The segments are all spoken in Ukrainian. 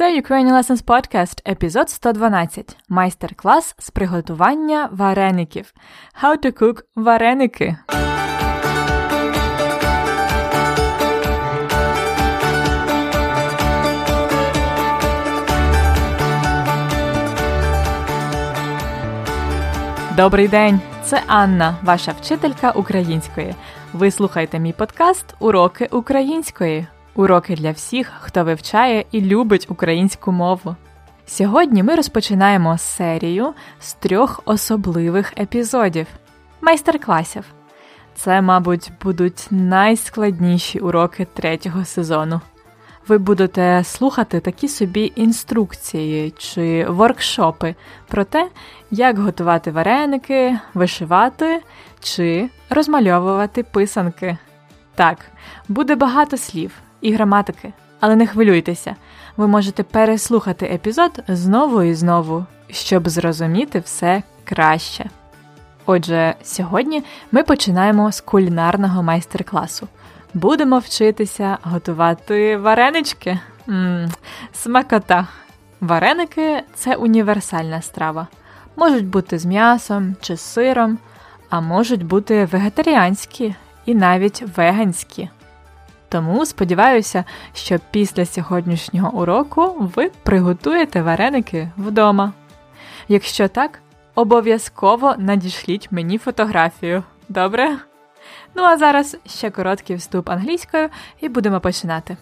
Це Ukrainian Lessons Podcast, епізод 112. Майстер-клас з приготування вареників. How to cook вареники. Добрий день! Це Анна, ваша вчителька української. Ви слухаєте мій подкаст Уроки української. Уроки для всіх, хто вивчає і любить українську мову. Сьогодні ми розпочинаємо серію з трьох особливих епізодів майстер-класів. Це, мабуть, будуть найскладніші уроки третього сезону. Ви будете слухати такі собі інструкції чи воркшопи про те, як готувати вареники, вишивати чи розмальовувати писанки. Так, буде багато слів і граматики, але не хвилюйтеся, ви можете переслухати епізод знову і знову, щоб зрозуміти все краще. Отже, сьогодні ми починаємо з кулінарного майстер-класу. Будемо вчитися готувати варенички. Ммм, Смакота. Вареники це універсальна страва. Можуть бути з м'ясом чи з сиром, а можуть бути вегетаріанські і навіть веганські. Тому сподіваюся, що після сьогоднішнього уроку ви приготуєте вареники вдома. Якщо так, обов'язково надішліть мені фотографію. Добре? Ну а зараз ще короткий вступ англійською і будемо починати.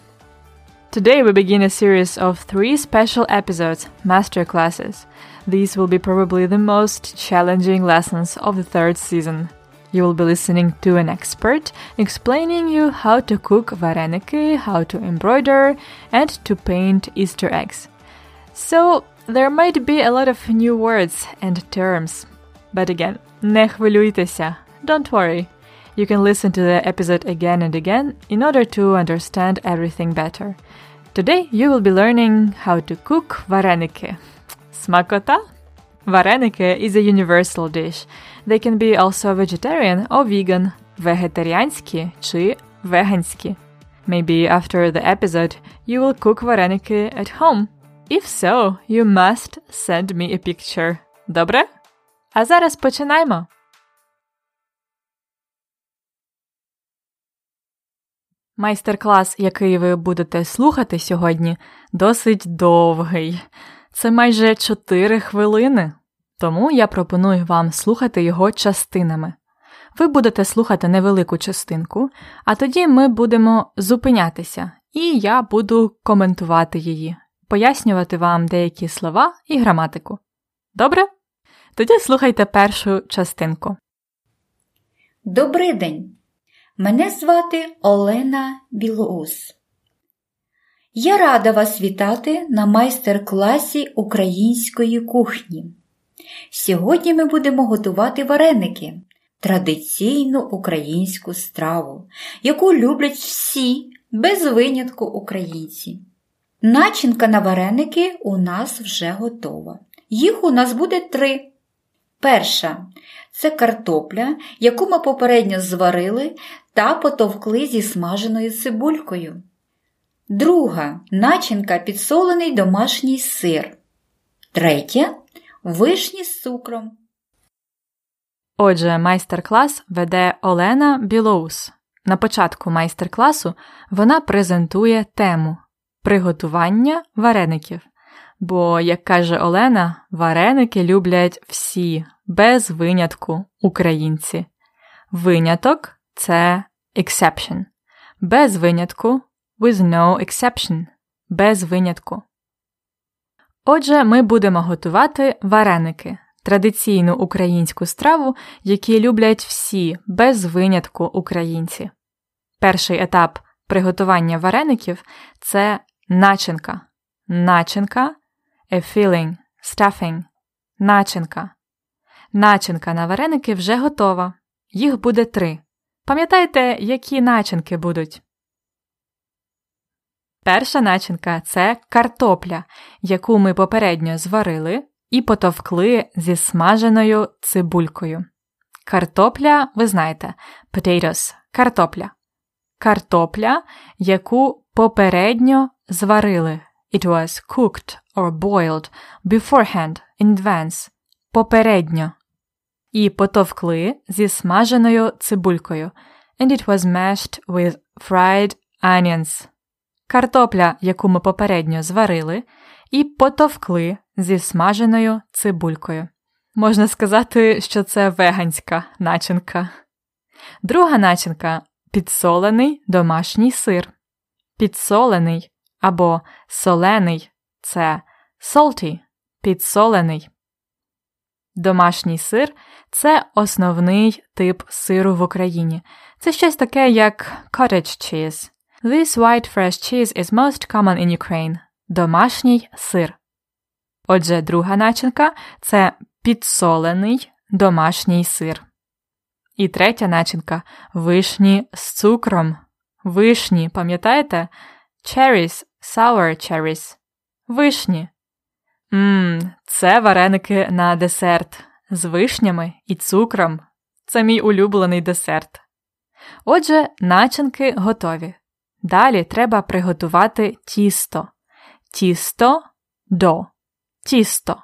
Today we begin a series of three special episodes, master classes. These will be probably the most challenging lessons of the third season. You will be listening to an expert explaining you how to cook vareniki, how to embroider, and to paint Easter eggs. So there might be a lot of new words and terms. But again, не хвилюйтеся. Don't worry. You can listen to the episode again and again in order to understand everything better. Today you will be learning how to cook vareniki. Смакота? Vareniki is a universal dish. They can be also vegetarian or vegan, вегетаріанські чи веганські. Maybe after the episode you will cook vareniki at home. If so, you must send me a picture. Добре? А зараз починаємо. Майстер-клас, який ви будете слухати сьогодні, досить довгий. Це майже 4 хвилини. Тому я пропоную вам слухати його частинами. Ви будете слухати невелику частинку, а тоді ми будемо зупинятися, і я буду коментувати її, пояснювати вам деякі слова і граматику. Добре? Тоді слухайте першу частинку. Добрий день! Мене звати Олена Білоус. Я рада вас вітати на майстер-класі української кухні. Сьогодні ми будемо готувати вареники, традиційну українську страву, яку люблять всі без винятку українці. Начинка на вареники у нас вже готова. Їх у нас буде три. Перша це картопля, яку ми попередньо зварили та потовкли зі смаженою цибулькою. Друга начинка підсолений домашній сир. Третя вишні з цукром. Отже, майстер-клас веде Олена Білоус. На початку майстер-класу вона презентує тему приготування вареників. Бо, як каже Олена, вареники люблять всі, без винятку українці. Виняток це exception. Без винятку with no exception. Без винятку. Отже, ми будемо готувати вареники, традиційну українську страву, які люблять всі, без винятку українці. Перший етап приготування вареників це начинка. Начинка a filling, stuffing, начинка. Начинка на вареники вже готова. Їх буде три. Пам'ятаєте, які начинки будуть? Перша начинка це картопля, яку ми попередньо зварили і потовкли зі смаженою цибулькою. Картопля, ви знаєте, potatoes – картопля. Картопля, яку попередньо зварили It was cooked or boiled beforehand in advance. Попередньо. І потовкли зі смаженою цибулькою. And it was mashed with fried onions. Картопля, яку ми попередньо зварили, і потовкли зі смаженою цибулькою. Можна сказати, що це веганська начинка. Друга начинка підсолений домашній сир. Підсолений або солений це salty, підсолений. Домашній сир це основний тип сиру в Україні. Це щось таке, як cottage cheese. This white fresh cheese is most common in Ukraine. Домашній сир. Отже, друга начинка це підсолений домашній сир. І третя начинка вишні з цукром. Вишні, пам'ятаєте? Cherries, sour cherries. Вишні. Ммм, це вареники на десерт з вишнями і цукром. Це мій улюблений десерт. Отже, начинки готові. Далі треба приготувати тісто. Тісто до. Тісто.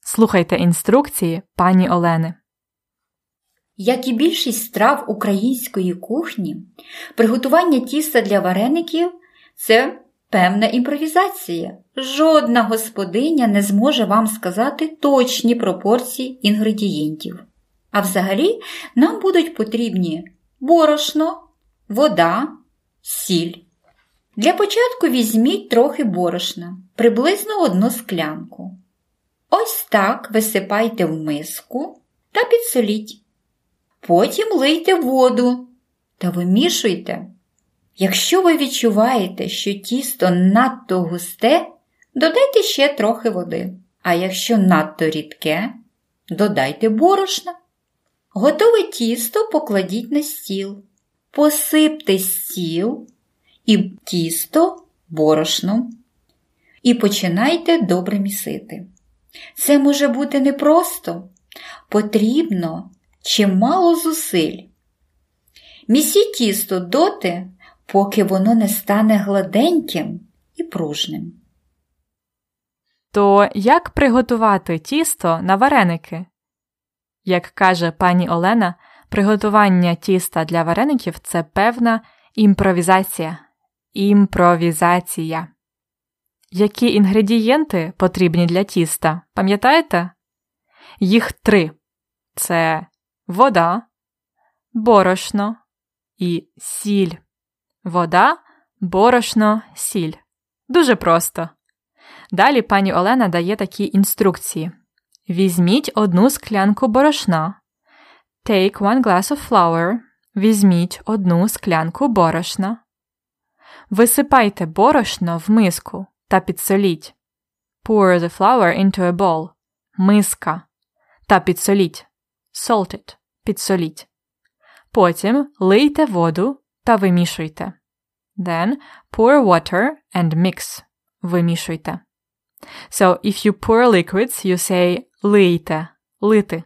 Слухайте інструкції пані Олени. Як і більшість страв української кухні, приготування тіста для вареників це певна імпровізація. Жодна господиня не зможе вам сказати точні пропорції інгредієнтів. А взагалі нам будуть потрібні борошно, вода, сіль. Для початку візьміть трохи борошна, приблизно одну склянку. Ось так висипайте в миску та підсоліть. Потім лийте воду та вимішуйте. Якщо ви відчуваєте, що тісто надто густе, додайте ще трохи води. А якщо надто рідке, додайте борошна. Готове тісто покладіть на стіл. Посипте стіл і тісто борошном. І починайте добре місити. Це може бути непросто, потрібно чимало зусиль. Місіть тісто доти, поки воно не стане гладеньким і пружним. То як приготувати тісто на вареники? Як каже пані Олена, приготування тіста для вареників це певна імпровізація. Імпровізація. Які інгредієнти потрібні для тіста? Пам'ятаєте? Їх три: це вода, борошно і сіль. Вода, борошно, сіль. Дуже просто. Далі пані Олена дає такі інструкції: Візьміть одну склянку борошна. Take one glass of flour. Візьміть одну склянку борошна. Висипайте борошно в миску та підсоліть. Pour the flour into a bowl. Миска. Та підсоліть. Salt it. Підсоліть. Потім лийте воду та вимішуйте. Then pour water and mix. Вимішуйте. So if you pour liquids, you say лийте, лити.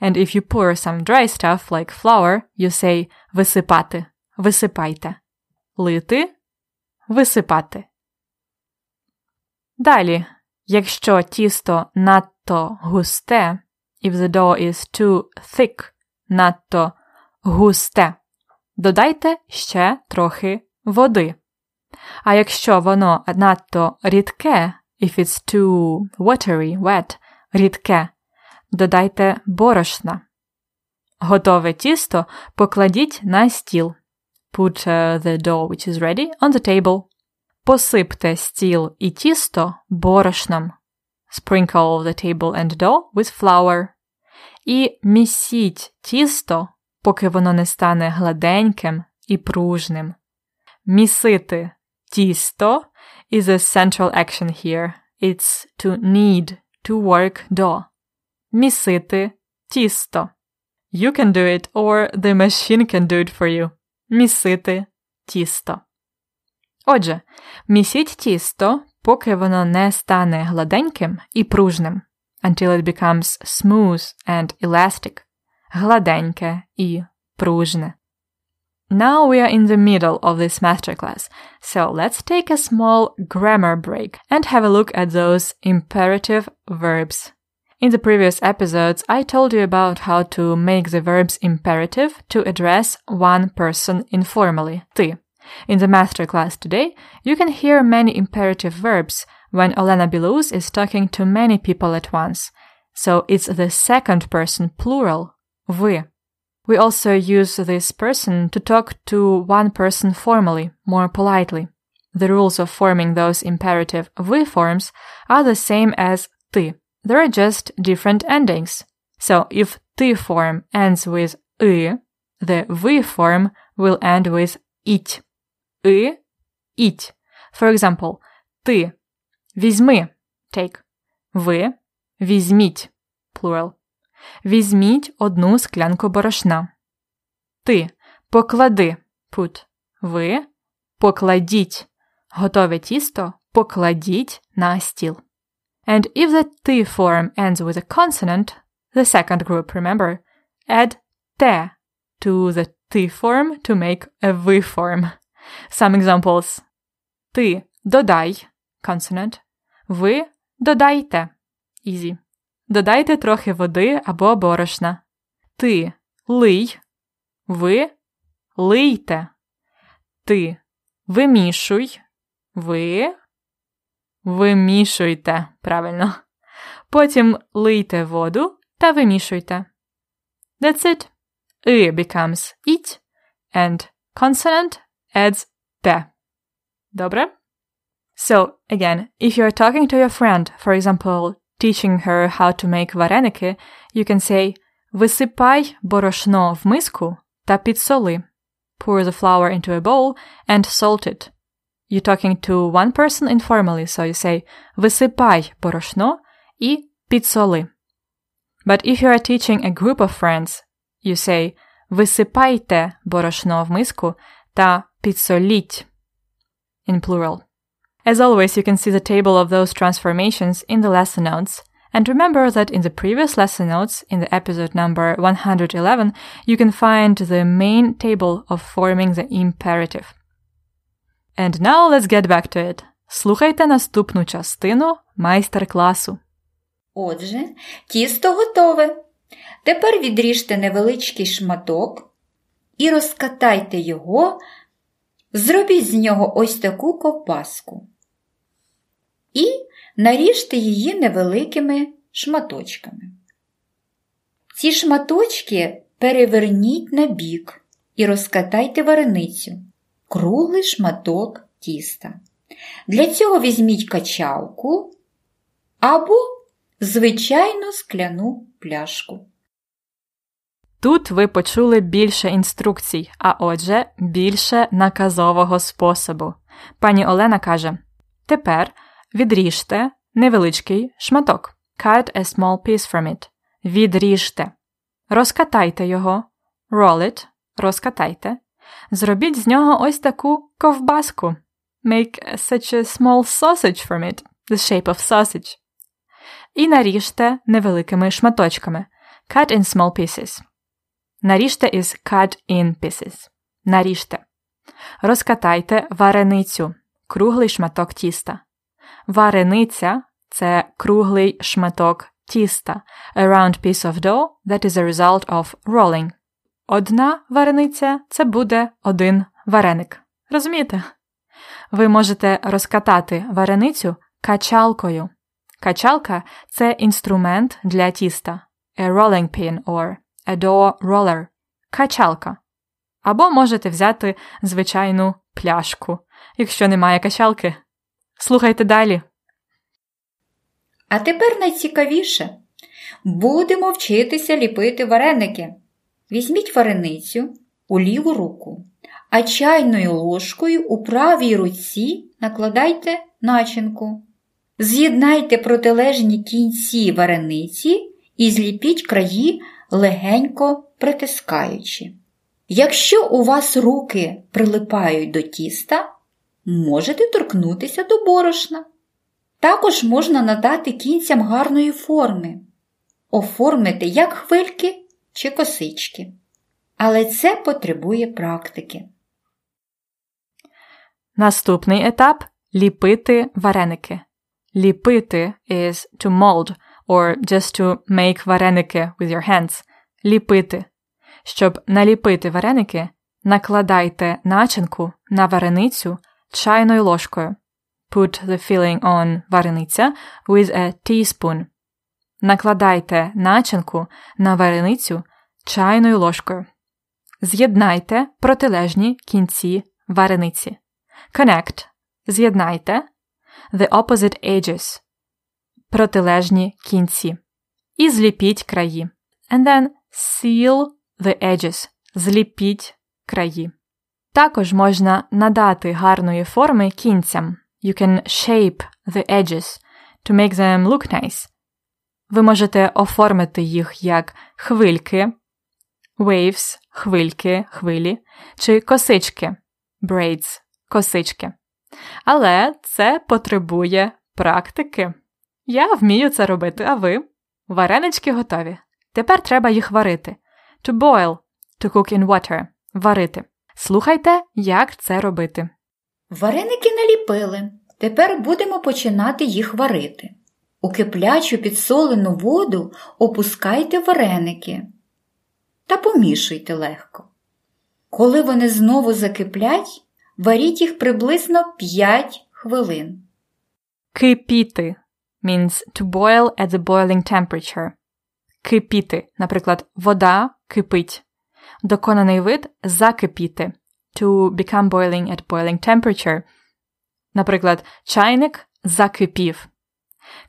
And if you pour some dry stuff like flour, you say висипати, висипайте. Лити, висипати. Далі, якщо тісто надто густе, if the dough is too thick, надто густе, додайте ще трохи води. А якщо воно надто рідке, if it's too watery, wet, рідке, додайте борошна. Готове тісто покладіть на стіл. Put uh, the dough which is ready on the table. Посипте стіл і тісто борошном. Sprinkle the table and dough with flour. І місіть тісто, поки воно не стане гладеньким і пружним. Місити тісто is a central action here. It's to knead, to work dough. Місити тісто. You can do it or the machine can do it for you. Місити тісто. Отже, місіть тісто, поки воно не стане гладеньким і пружним. Until it becomes smooth and elastic. Гладеньке і пружне. now we are in the middle of this masterclass, so let's take a small grammar break and have a look at those imperative verbs. In the previous episodes, I told you about how to make the verbs imperative to address one person informally, ty. In the masterclass today, you can hear many imperative verbs when Olena Bilous is talking to many people at once. So it's the second person plural, вы. We also use this person to talk to one person formally, more politely. The rules of forming those imperative вы forms are the same as ты. There are just different endings. So if ты form ends with и, the вы form will end with ить. И, ить. For example, ты візьми, take. Ви візьміть, plural. Візьміть одну склянку борошна. Ти поклади, put. Ви покладіть. Готове тісто покладіть на стіл. And if the T form ends with a consonant, the second group, remember, add te to the T form to make a V form. Some examples. Ти додай consonant. Ви додайте. Easy. Додайте трохи води або борошна. Ти лий. Ви лийте. Ти вимішуй. Ви Вимішуйте, правильно. Потім лийте воду та вимішуйте. That's it. И becomes it and consonant adds te. Добре? So, again, if you're talking to your friend, for example, teaching her how to make вареники, you can say Висипай борошно в миску та підсоли. Pour the flour into a bowl and salt it. You're talking to one person informally, so you say висипай борошно і підсоли. But if you are teaching a group of friends, you say висипайте борошно в миску та підсоліть in plural. As always, you can see the table of those transformations in the lesson notes. And remember that in the previous lesson notes, in the episode number 111, you can find the main table of forming the imperative. And now let's get back to it. Слухайте наступну частину майстер-класу. Отже, тісто готове. Тепер відріжте невеличкий шматок і розкатайте його, зробіть з нього ось таку ковбаску. І наріжте її невеликими шматочками. Ці шматочки переверніть на бік і розкатайте вареницю круглий шматок тіста. Для цього візьміть качалку або звичайну скляну пляшку. Тут ви почули більше інструкцій, а отже, більше наказового способу. Пані Олена каже: Тепер відріжте невеличкий шматок. Cut a small piece from it. Відріжте. Розкатайте його. Roll it. Розкатайте. Зробіть з нього ось таку ковбаску. Make such a small sausage from it, the shape of sausage. І наріжте невеликими шматочками. Cut in small pieces. Наріжте is cut in pieces. Наріжте. Розкатайте вареницю. Круглий шматок тіста. Варениця це круглий шматок тіста. A round piece of dough that is a result of rolling. Одна варениця це буде один вареник. Розумієте? Ви можете розкатати вареницю качалкою. Качалка це інструмент для тіста. A rolling pin or a dough roller. Качалка. Або можете взяти звичайну пляшку, якщо немає качалки. Слухайте далі. А тепер найцікавіше. Будемо вчитися ліпити вареники. Візьміть вареницю у ліву руку, а чайною ложкою у правій руці накладайте начинку. З'єднайте протилежні кінці варениці і зліпіть краї легенько притискаючи. Якщо у вас руки прилипають до тіста, можете торкнутися до борошна. Також можна надати кінцям гарної форми, оформити як хвильки чи косички. Але це потребує практики. Наступний етап ліпити вареники. Ліпити is to mold or just to make вареники with your hands. Ліпити. Щоб наліпити вареники, накладайте начинку на вареницю чайною ложкою. Put the filling on варениця with a teaspoon. Накладайте начинку на вареницю чайною ложкою. З'єднайте протилежні кінці варениці. Connect – з'єднайте the opposite edges – протилежні кінці. І зліпіть краї. And then seal the edges – зліпіть краї. Також можна надати гарної форми кінцям. You can shape the edges to make them look nice. Ви можете оформити їх як хвильки, waves, хвильки, хвилі, чи косички, braids, косички. Але це потребує практики. Я вмію це робити, а ви? Варенички готові. Тепер треба їх варити. To boil, to cook in water. Варити. Слухайте, як це робити. Вареники наліпили. Тепер будемо починати їх варити. У киплячу підсолену воду опускайте вареники та помішуйте легко. Коли вони знову закиплять, варіть їх приблизно 5 хвилин. Кипіти means to boil at the boiling temperature. Кипіти, наприклад, вода кипить. Доконаний вид закипіти. To become boiling at boiling temperature. Наприклад, чайник закипів.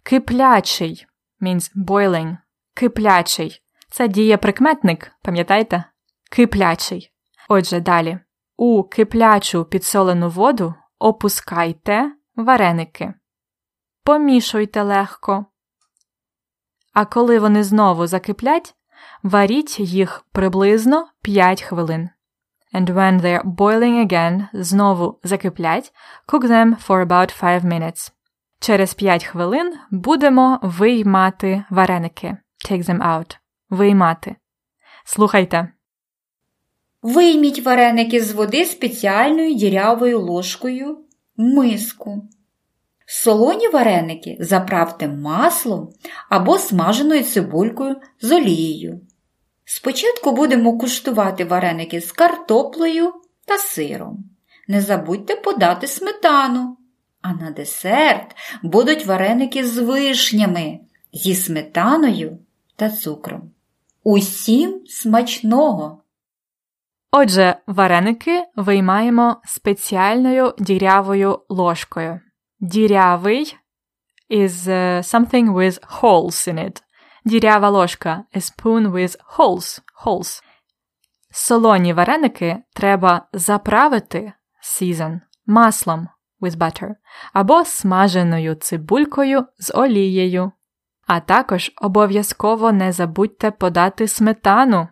Киплячий means boiling. Киплячий. Це дієприкметник, пам'ятаєте? Киплячий. Отже, далі. У киплячу підсолену воду опускайте вареники. Помішуйте легко. А коли вони знову закиплять, варіть їх приблизно 5 хвилин. And when they're boiling again, знову закиплять, cook them for about 5 minutes. Через 5 хвилин будемо виймати вареники. Take them out. Виймати. Слухайте. Вийміть вареники з води спеціальною дірявою ложкою миску. Солоні вареники заправте маслом або смаженою цибулькою з олією. Спочатку будемо куштувати вареники з картоплею та сиром. Не забудьте подати сметану. А на десерт будуть вареники з вишнями, зі сметаною та цукром. Усім смачного! Отже, вареники виймаємо спеціальною дірявою ложкою. Дірявий is uh, something with holes in it. Дірява ложка a spoon with holes. holes. Солоні вареники треба заправити season маслом with butter або смаженою цибулькою з олією. А також обов'язково не забудьте подати сметану.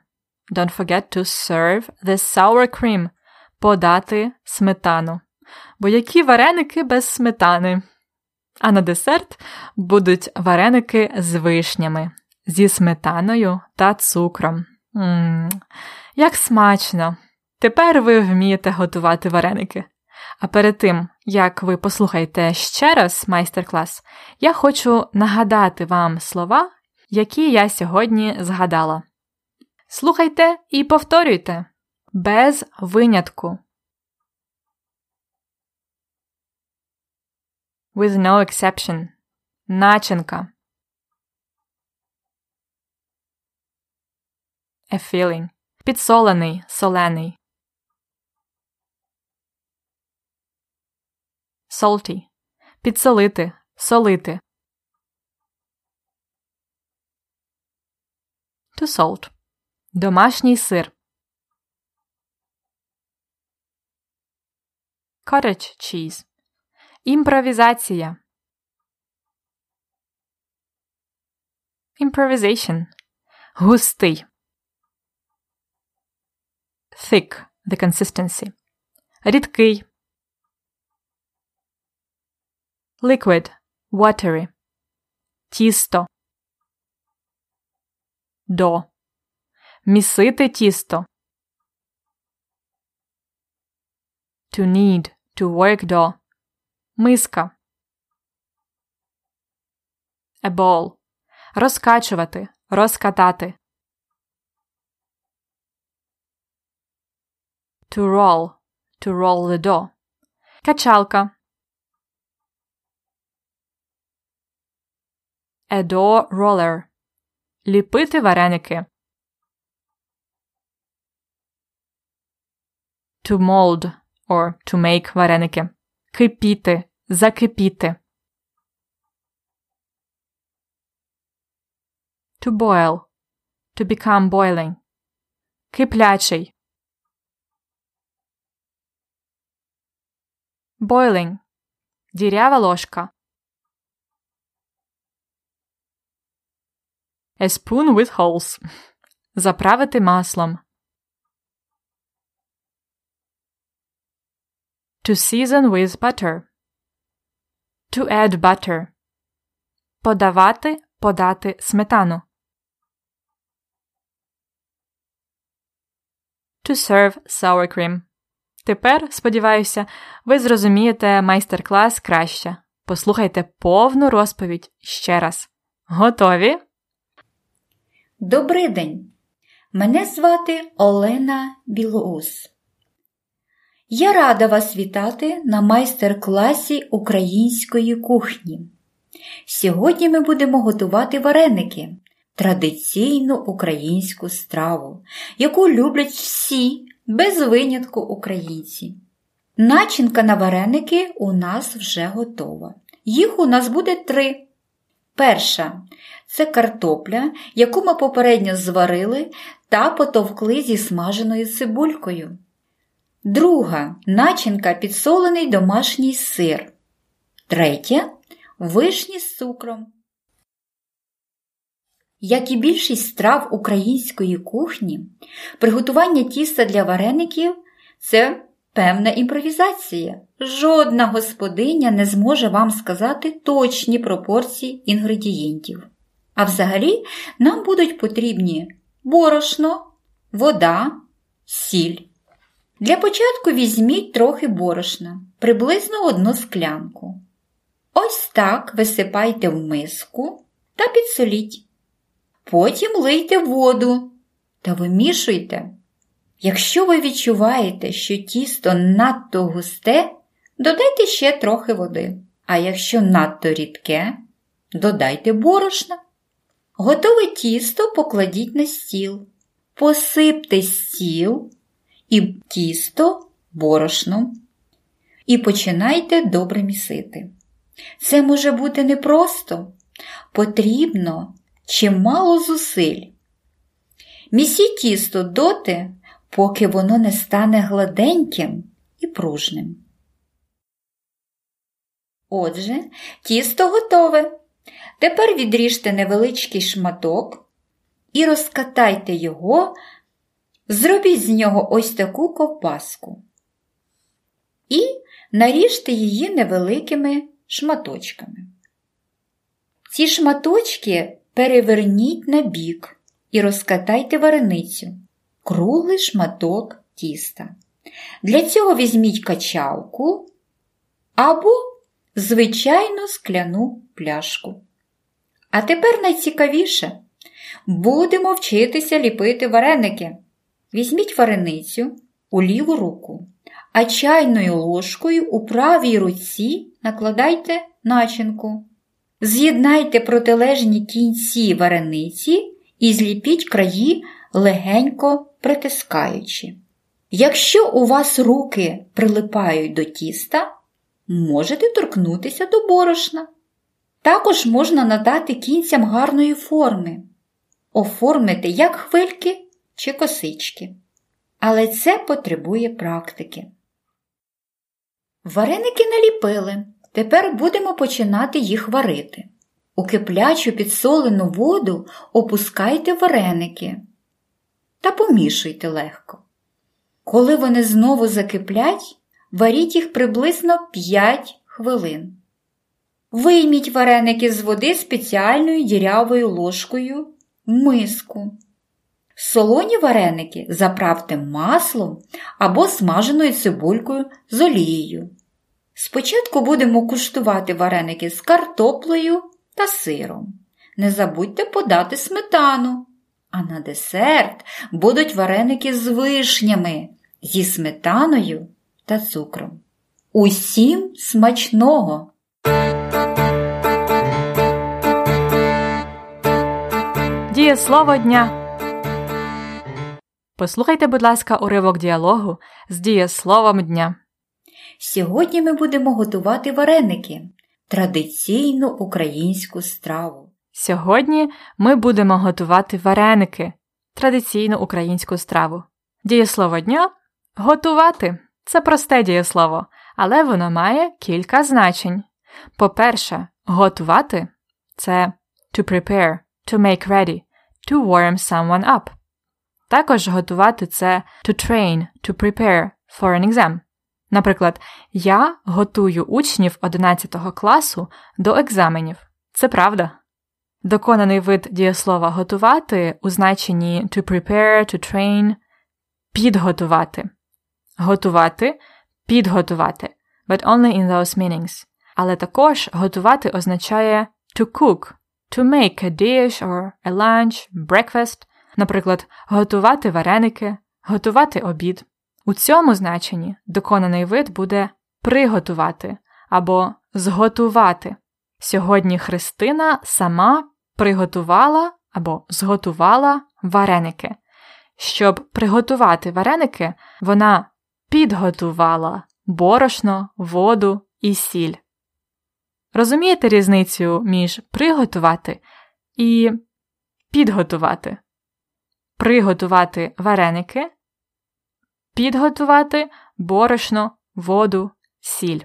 Don't forget to serve the sour cream. Подати сметану. Бо які вареники без сметани? А на десерт будуть вареники з вишнями, зі сметаною та цукром. Ммм, як смачно! Тепер ви вмієте готувати вареники. А перед тим, як ви послухаєте ще раз майстер-клас, я хочу нагадати вам слова, які я сьогодні згадала. Слухайте і повторюйте без винятку. With no exception. Начинка. A feeling. Підсолений, солений. Salty. Підсолити, солити. To salt. Домашній сир. Cottage cheese. Імпровізація. Improvisation. Густий. Thick. The consistency. Рідкий. liquid watery. Тісто. До. Місити тісто. To knead, to work до. Миска. A ball. Розкачувати. Розкатати. To roll. To roll the dough. Качалка. A dough roller. Ліпити вареники. To mold or to make вареники. Кипіти, закипіти. To boil. To become boiling. Киплячий. Boiling. Дірява ложка. A spoon with holes. Заправити маслом. To season with butter. To add butter. Подавати, подати сметану. To serve sour cream. Тепер, сподіваюся, ви зрозумієте майстер-клас краще. Послухайте повну розповідь ще раз. Готові? Добрий день! Мене звати Олена Білоус. Я рада вас вітати на майстер-класі української кухні. Сьогодні ми будемо готувати вареники, традиційну українську страву, яку люблять всі без винятку українці. Начинка на вареники у нас вже готова. Їх у нас буде три. Перша це картопля, яку ми попередньо зварили та потовкли зі смаженою цибулькою. Друга начинка підсолений домашній сир. Третя вишні з цукром. Як і більшість страв української кухні, приготування тіста для вареників це певна імпровізація. Жодна господиня не зможе вам сказати точні пропорції інгредієнтів. А взагалі нам будуть потрібні борошно, вода, сіль. Для початку візьміть трохи борошна, приблизно одну склянку. Ось так висипайте в миску та підсоліть. Потім лийте воду та вимішуйте. Якщо ви відчуваєте, що тісто надто густе, додайте ще трохи води, а якщо надто рідке, додайте борошна. Готове тісто покладіть на стіл, посипте стіл і тісто борошном і починайте добре місити. Це може бути непросто, потрібно чимало зусиль. Місіть тісто доти, поки воно не стане гладеньким і пружним. Отже, тісто готове. Тепер відріжте невеличкий шматок і розкатайте його, зробіть з нього ось таку ковбаску. І наріжте її невеликими шматочками. Ці шматочки переверніть на бік і розкатайте вареницю, круглий шматок тіста. Для цього візьміть качалку або звичайну скляну пляшку. А тепер найцікавіше будемо вчитися ліпити вареники. Візьміть вареницю у ліву руку, а чайною ложкою у правій руці накладайте начинку. З'єднайте протилежні кінці варениці і зліпіть краї легенько притискаючи. Якщо у вас руки прилипають до тіста, можете торкнутися до борошна. Також можна надати кінцям гарної форми, оформити як хвильки чи косички. Але це потребує практики. Вареники наліпили. Тепер будемо починати їх варити. У киплячу підсолену воду опускайте вареники та помішуйте легко. Коли вони знову закиплять, варіть їх приблизно 5 хвилин. Вийміть вареники з води спеціальною дірявою ложкою в миску. Солоні вареники заправте маслом або смаженою цибулькою з олією. Спочатку будемо куштувати вареники з картоплею та сиром. Не забудьте подати сметану. А на десерт будуть вареники з вишнями, зі сметаною та цукром. Усім смачного! Дієслово дня. Послухайте, будь ласка, уривок діалогу з дієсловом дня. Сьогодні ми будемо готувати вареники традиційну українську страву. Сьогодні ми будемо готувати вареники традиційну українську страву. Дієслово дня готувати це просте дієслово, але воно має кілька значень. По-перше, готувати це to prepare, to make ready, to warm someone up. Також готувати це to train, to prepare for an exam. Наприклад, я готую учнів 11 класу до екзаменів. Це правда. Доконаний вид дієслова готувати у значенні to prepare, to train підготувати. Готувати підготувати, but only in those meanings. Але також готувати означає to cook, to make a dish or a lunch, breakfast, наприклад, готувати вареники, готувати обід. У цьому значенні доконаний вид буде приготувати або зготувати. Сьогодні Христина сама приготувала або зготувала вареники. Щоб приготувати вареники, вона підготувала борошно, воду і сіль. Розумієте різницю між приготувати і підготувати? Приготувати вареники, підготувати борошно, воду, сіль.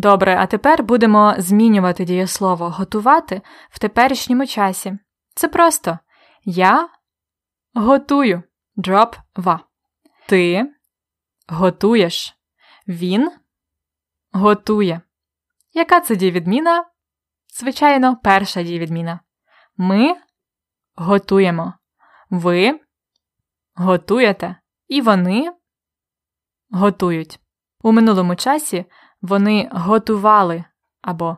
Добре, а тепер будемо змінювати дієслово готувати в теперішньому часі. Це просто я готую drop ва. Ти готуєш. Він готує. Яка це дієвідміна? Звичайно, перша дієвідміна. Ми готуємо. Ви готуєте. І вони готують. У минулому часі вони готували або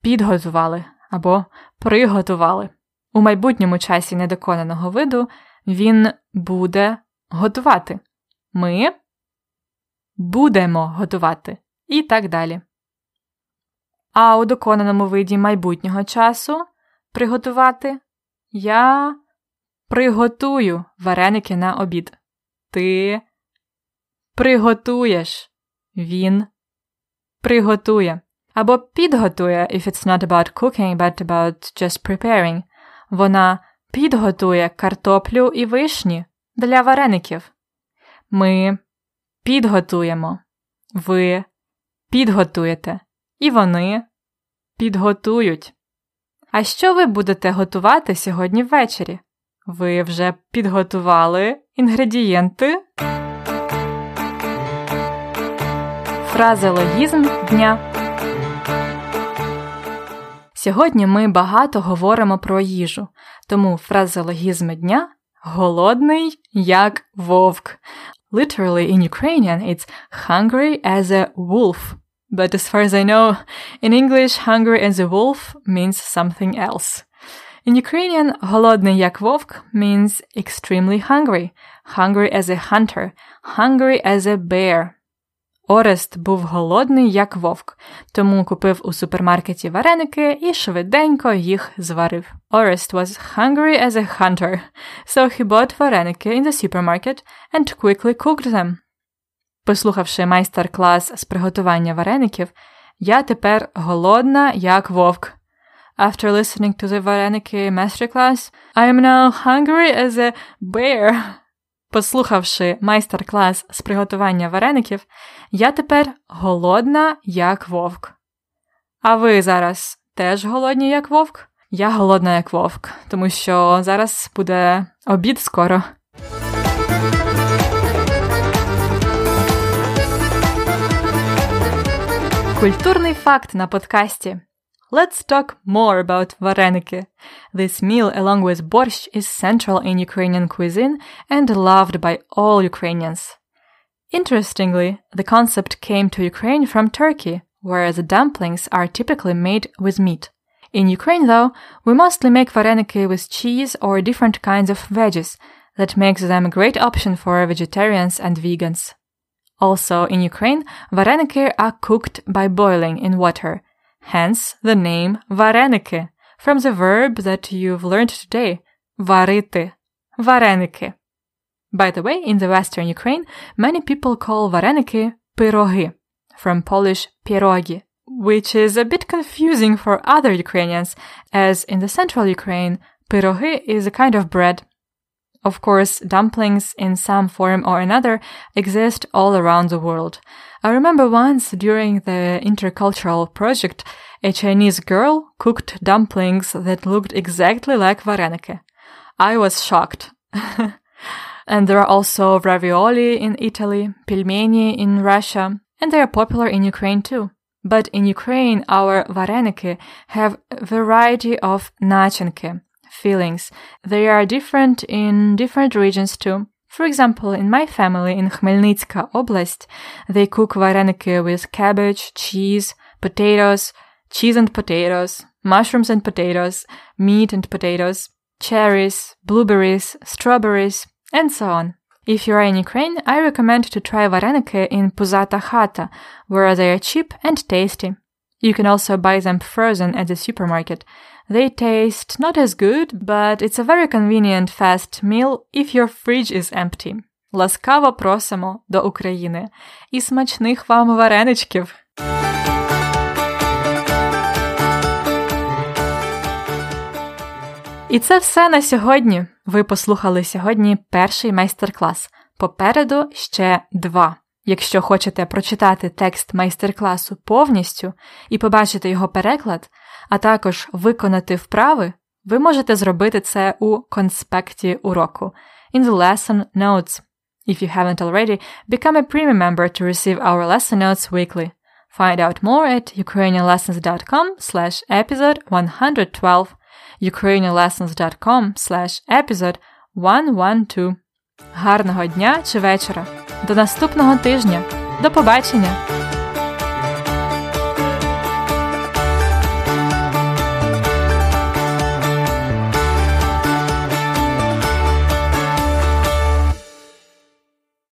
підготували, або приготували. У майбутньому часі недоконаного виду він буде готувати. Ми будемо готувати і так далі. А у доконаному виді майбутнього часу приготувати я приготую вареники на обід. Ти приготуєш. Він приготує. Або підготує, if it's not about cooking, but about just preparing. Вона підготує картоплю і вишні для вареників. Ми підготуємо. Ви підготуєте. І вони підготують. А що ви будете готувати сьогодні ввечері? Ви вже підготували інгредієнти? Фразеологізм дня. Сьогодні ми багато говоримо про їжу, тому фразеологізм дня голодний як вовк. Literally in Ukrainian it's hungry as a wolf. But as far as I know, in English, hungry as a wolf means something else. In Ukrainian, голодний як вовк means extremely hungry, hungry as a hunter, hungry as a bear. Орест був голодний, як вовк, тому купив у супермаркеті вареники і швиденько їх зварив. Орест was hungry as a hunter, so he bought вареники in the supermarket and quickly cooked them. Послухавши майстер-клас з приготування вареників, я тепер голодна, як вовк. After listening to the вареники masterclass, I am now hungry as a bear. Послухавши майстер-клас з приготування вареників, я тепер голодна, як вовк. А ви зараз теж голодні, як вовк? Я голодна, як вовк, тому що зараз буде обід скоро. Культурний факт на подкасті. Let's talk more about vareniki. This meal, along with borscht, is central in Ukrainian cuisine and loved by all Ukrainians. Interestingly, the concept came to Ukraine from Turkey, whereas the dumplings are typically made with meat. In Ukraine, though, we mostly make vareniki with cheese or different kinds of veggies that makes them a great option for vegetarians and vegans. Also, in Ukraine, vareniki are cooked by boiling in water, hence the name vareniki, from the verb that you've learned today, variti, vareniki. By the way, in the western Ukraine, many people call vareniki pyrogi, from Polish pierogi, which is a bit confusing for other Ukrainians, as in the central Ukraine, pyrogi is a kind of bread. Of course, dumplings in some form or another exist all around the world. I remember once during the intercultural project, a Chinese girl cooked dumplings that looked exactly like vareniki. I was shocked. and there are also ravioli in Italy, pelmeni in Russia, and they are popular in Ukraine too. But in Ukraine, our vareniki have a variety of nachinki, fillings. They are different in different regions too. For example, in my family in Khmelnytska Oblast, they cook vareniki with cabbage, cheese, potatoes, cheese and potatoes, mushrooms and potatoes, meat and potatoes, cherries, blueberries, strawberries, and so on. If you are in Ukraine, I recommend to try vareniki in Puzata Khata, where they are cheap and tasty. You can also buy them frozen at the supermarket. They taste not as good, but it's a very convenient fast meal if your fridge is empty. Ласкаво просимо до України і смачних вам вареничків! І це все на сьогодні. Ви послухали сьогодні перший майстер-клас. Попереду ще два. Якщо хочете прочитати текст майстер-класу повністю і побачити його переклад, а також виконати вправи, ви можете зробити це у конспекті уроку in the lesson notes. If you haven't already, become a premium member to receive our lesson notes weekly. Find out more at ukrainianlessons.com slash episode 112 ukrainianlessons.com slash episode 112. Гарного дня чи вечора! До наступного тижня! До побачення!